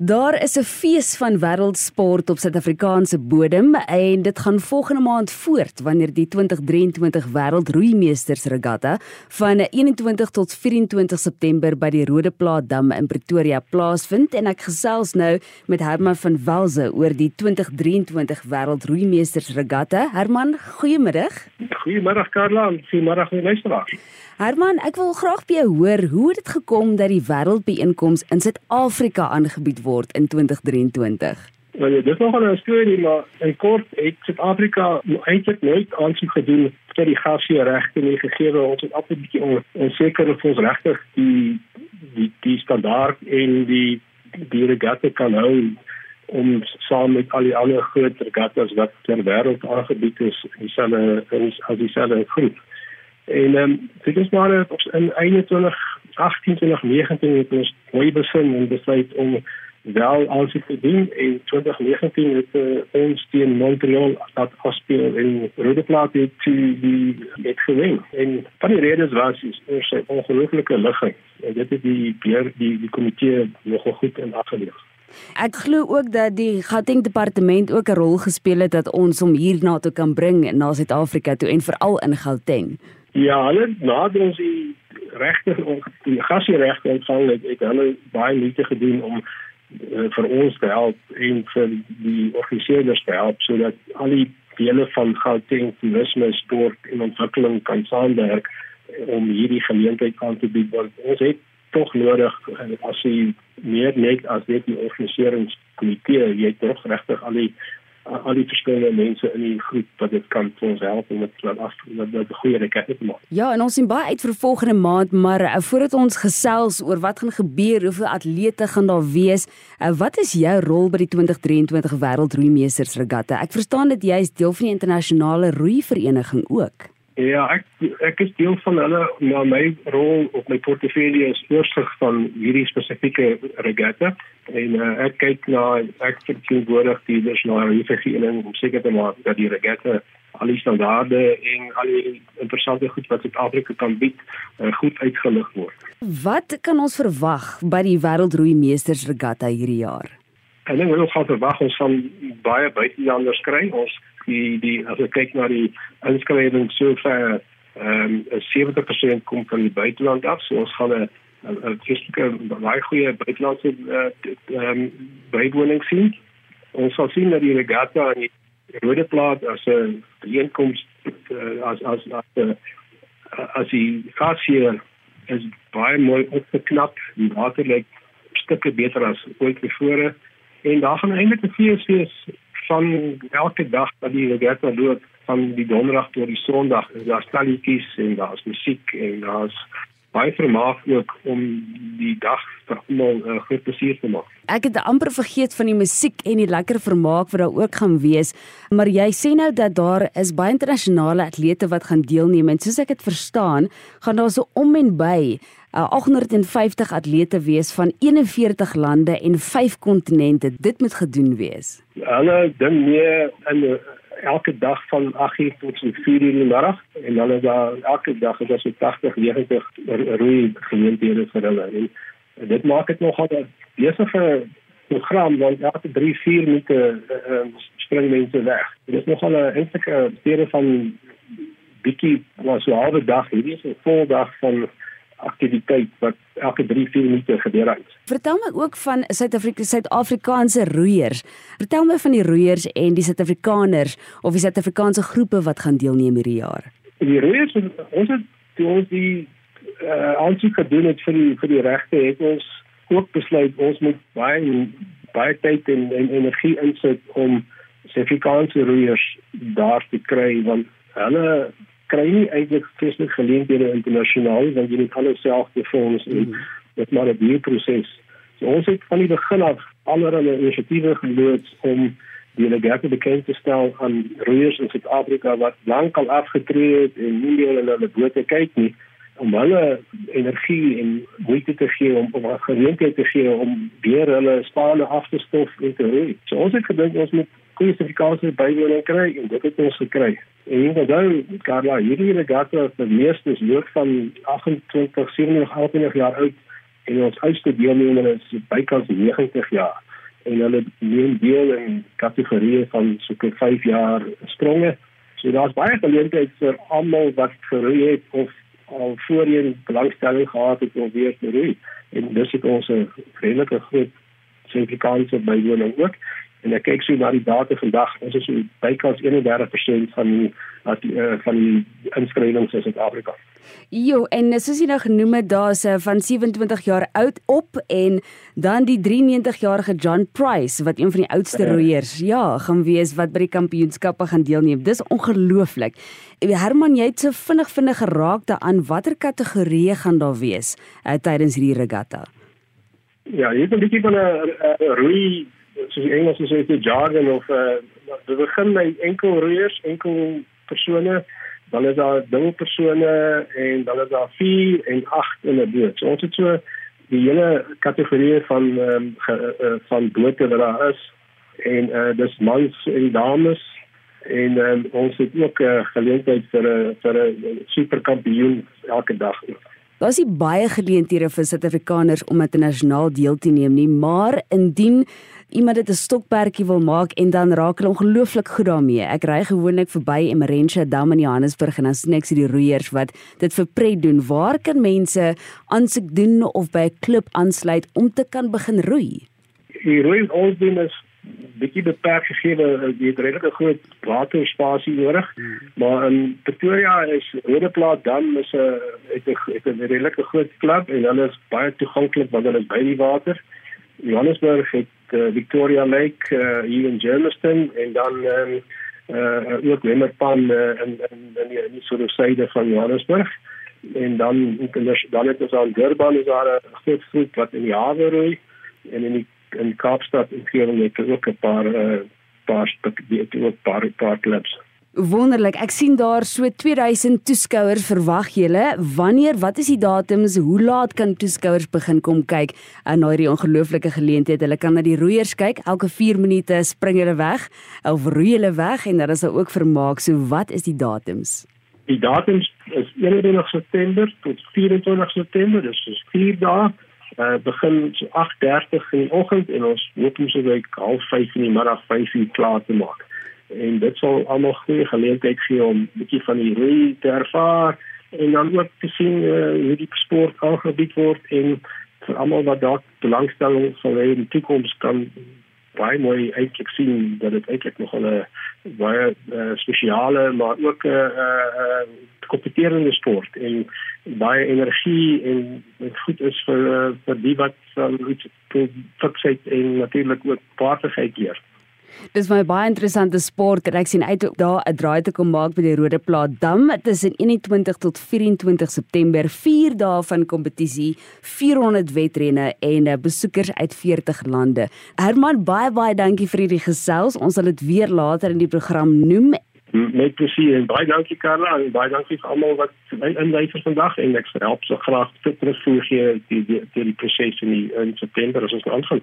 Daar is 'n fees van wêreldsport op Suid-Afrikaanse bodem en dit gaan volgende maand voort wanneer die 2023 Wêreldroeimeesters Regatta van 21 tot 24 September by die Rode Plaat Dam in Pretoria plaasvind en ek gesels nou met Herman van Welze oor die 2023 Wêreldroeimeesters Regatta. Herman, goeiemiddag. Goeiemiddag Karla, goeiemôre aan luisteraars. Herman, ek wil graag by jou hoor hoe het dit gekom dat die wêreldbeeenkoms in Suid-Afrika aangebied word in 2023? Wel, dit is nogal 'n storie, maar in kort het Suid-Afrika eintlik nooit aansoek gedoen vir die gasheerregte nie gegee word ons het altyd bietjie on, onseker of ons regtig die die die standaard en die die regatta kan hou om saam met al die ander groot regattas wat ter wêreld aangebied is, dieselfde as dieselfde groep. En ehm um, dit is maar in 21 18 2019 het ons mooi besin en besluit om wel alles te doen en 2019 het uh, ons teen Montreal dat afspeel in Rodeplaat het die die het gewen. En van die redes was is ons ongelooflike ligging en dit het die beheer die die komitee nogal goed in ag geneem. Ek glo ook dat die Gauteng departement ook 'n rol gespeel het dat ons hom hierna toe kan bring na Suid-Afrika toe en veral in Gauteng. Ja, hulle nader ons die regte die gasregte ontvang het, het hulle baie moeite gedoen om vir ons te help en vir die organiseerders te help sodat al die dele van Gauteng toerisme, sport en ontwikkeling kan saamwerk om hierdie geleentheid aan te bied want ons het tog nodig eh, as jy meer net as net die organiseringskomitee jy het tog regtig al die al die verskillende mense in die groep wat dit kan vir ons help om dit laat af dat dit 'n goeie rekening te maak. Ja, en ons sien baie uit vir volgende maand, maar uh, voordat ons gesels oor wat gaan gebeur, hoeveel atlete gaan daar wees, uh, wat is jou rol by die 2023 Wêreldroeimeesters regatta? Ek verstaan dat jy is deel van die internasionale roeivereniging ook. Ja, ek ek is deel van hulle, maar my rol op my portefeulje is oorsig van hierdie spesifieke regatta en uh, ek kyk na ek verteenwoordig die nasionale vereniging om seker te maak dat die regatta al die standaarde en al die interessante goed wat Suid-Afrika kan bied, uh, goed uitgelig word. Wat kan ons verwag by die Wêreldroeimeesters regatta hierdie jaar? Ek dink ons gaan verwag ons van baie buitelanders kry. Ons die die as ek kyk na die inskrywing sover ehm um, 70% kom van die buiteland af. So ons gaan 'n 'n fiskale baie goeie buitelandse ehm um, bywoning sien. Ons sal sien dat die regatta en die rode plaat as 'n inkomste uh, as as as uh, as die gasheer is baie mooi opgeknap. Die water lyk stukke beter as ooit tevore. En daar gaan eintlik 'n fees wees van elke dag dat die regatta loop van die donderdag tot die sonderdag is daar stalletjies en daar's musiek en daar's baie vermaak ook om die dag vir almal 'n uh, groot plesier te maak. Ek het amper vergeet van die musiek en die lekker vermaak wat daar ook gaan wees, maar jy sê nou dat daar is baie internasionale atlete wat gaan deelneem en soos ek dit verstaan, gaan daar so om en by uh, 850 atlete wees van 41 lande en 5 kontinente. Dit moet gedoen wees. Hulle ding mee in elke dag van 8:00 tot 4:00 in die middag en dan is daar elke dag is daar so 80 90 roei geleenthede vir hulle en dit maak dit nogal 'n besige program want elke 3 4 minute uh, spring mense weg. Dit is nogal 'n eintlik 'n stede van bietjie was so 'n halwe dag hierdie is 'n vol dag van aktiwiteit wat elke 3-4 minute gebeur het. Vertel my ook van Suid-Afrika Suid-Afrikaanse roeiers. Vertel my van die roeiers en die Suid-Afrikaners of die Suid-Afrikaanse groepe wat gaan deelneem hierdie jaar. Die roeiers ons het ons die uh, aansoek gedoen het vir die vir die regte het ons ook besluit ons moet baie baie tyd en, en energie insit om Suid-Afrikaanse roeiers daar te kry want hulle kry nie eintlik spesifiek geleenthede internasionaal want jy moet alles self befonds en mm dit maar 'n duur proses. So ons het van die begin af allerlei inisiatiewe geloods om die legato bekend te stel aan roeiers in Suid-Afrika wat lankal afgetree het en nie meer hulle hulle bote kyk nie om hulle energie en moeite te gee om om 'n geleentheid te gee om weer hulle spanne af te stof en te roei. So ons het gedink ons moet goeie sertifikaat bywoning kry en dit het ons gekry. En onthou Karla, hierdie regatta is die meeste is hoog van 28, 27, 28 jaar oud en ons oudste deelnemer is bykans 90 jaar. en hulle neem deel in kategorieë van so 'n 5 jaar spronge. So daar's baie geleenthede vir almal wat geroei het of al voorheen belangstelling gehad het om weer te roei. En dis het ons 'n redelike groot Suid-Afrikaanse bywoning ook. En ek kyk so na die data vandag, ons is so bykans 31% van die uh, van die inskrywings in Suid-Afrika. Jo, en soos jy nou genoem het, daar's uh, van 27 jaar oud op en dan die 93-jarige John Price wat een van die oudste ja. roeiers, ja, gaan wees wat by die kampioenskappe gaan deelneem. Dis ongelooflik. Herman, jy het so vinnig vinnig geraak daaraan watter kategorieë gaan daar wees uh, tydens hierdie regatta? Ja, hier is 'n bietjie van 'n roei soos die Engels sê die jargon of uh we begin by enkel roeiers, enkel persone, dan is daar dubbel persone en dan is daar 4 en 8 in 'n boot. So ons het so die hele kategorie van um, ge, uh, van bote wat daar is en uh dis mans en dames en um, ons het ook 'n uh, geleentheid vir 'n vir 'n superkampioen elke dag. Daar's nie baie geleenthede vir Suid-Afrikaners om internasionaal deel te neem nie, maar indien iemand dit 'n stokperdjie wil maak en dan raak hulle ongelooflik goed daarmee. Ek ry gewoonlik verby Emerentia Dam in Johannesburg en dan sien ek die roeiers wat dit vir pret doen. Waar kan mense aansoek doen of by 'n klub aansluit om te kan begin roei? Die roei doen is bietjie beperk gegee die het redelike groot waterspasie nodig hmm. maar in Pretoria is Rodeplaat Dam is 'n het 'n redelike groot klub en hulle is baie toeganklik want hulle is by die water. Johannesburg het uh, Victoria Lake uh, hier in Germiston en dan um, uh, ook Wemmerpan uh, in in in die, die soort syde van Johannesburg en dan dan het ons aan Durban is daar 'n groot groep wat in die hawe roei en in die in Kaapstad hier het ook 'n paar uh, paar die ook paar paar clubs. Wonderlik. Ek sien daar so 2000 toeskouers verwag julle. Wanneer, wat is die datums? Hoe laat kan toeskouers begin kom kyk aan hierdie ongelooflike geleentheid? Hulle kan na die roeiers kyk. Elke 4 minute spring hulle weg of roei hulle weg en daar is ook vermaak. So wat is die datums? Die datums is 21 September tot 24 September. Dis is 4 dae. Uh, begin so 8:30 in die oggend en ons hoop om so by 05:30 in die middag 5:00 klaar te maak en dit sal almal goeie geleentheid gee om 'n bietjie van die roei te ervaar en dan ook te sien uh, hoe die sport aangebied word en vir almal wat dalk belangstelling sal hê in die toekoms kan baie mooi eintlik sien dat dit eintlik nog 'n baie uh, spesiale maar ook 'n uh, uh, kompeterende sport en baie energie en dit goed is vir uh, vir die wat um, iets fiksheid en natuurlik ook vaardigheid leer. Dis my baie interessante sport en ek sien uit daar 'n draai te kom maak by die Rode Plaat Dam tussen 21 tot 24 September, 4 dae van kompetisie, 400 wedrenne en eh, besoekers uit 40 lande. Herman, baie baie dankie vir hierdie gesels. Ons sal dit weer later in die program noem. Met plesier en baie dankie Karla en baie dankie vir almal wat inluister vandag en ek help so graag terugvoer gee die die die, die proses in die in September as ons aangaan.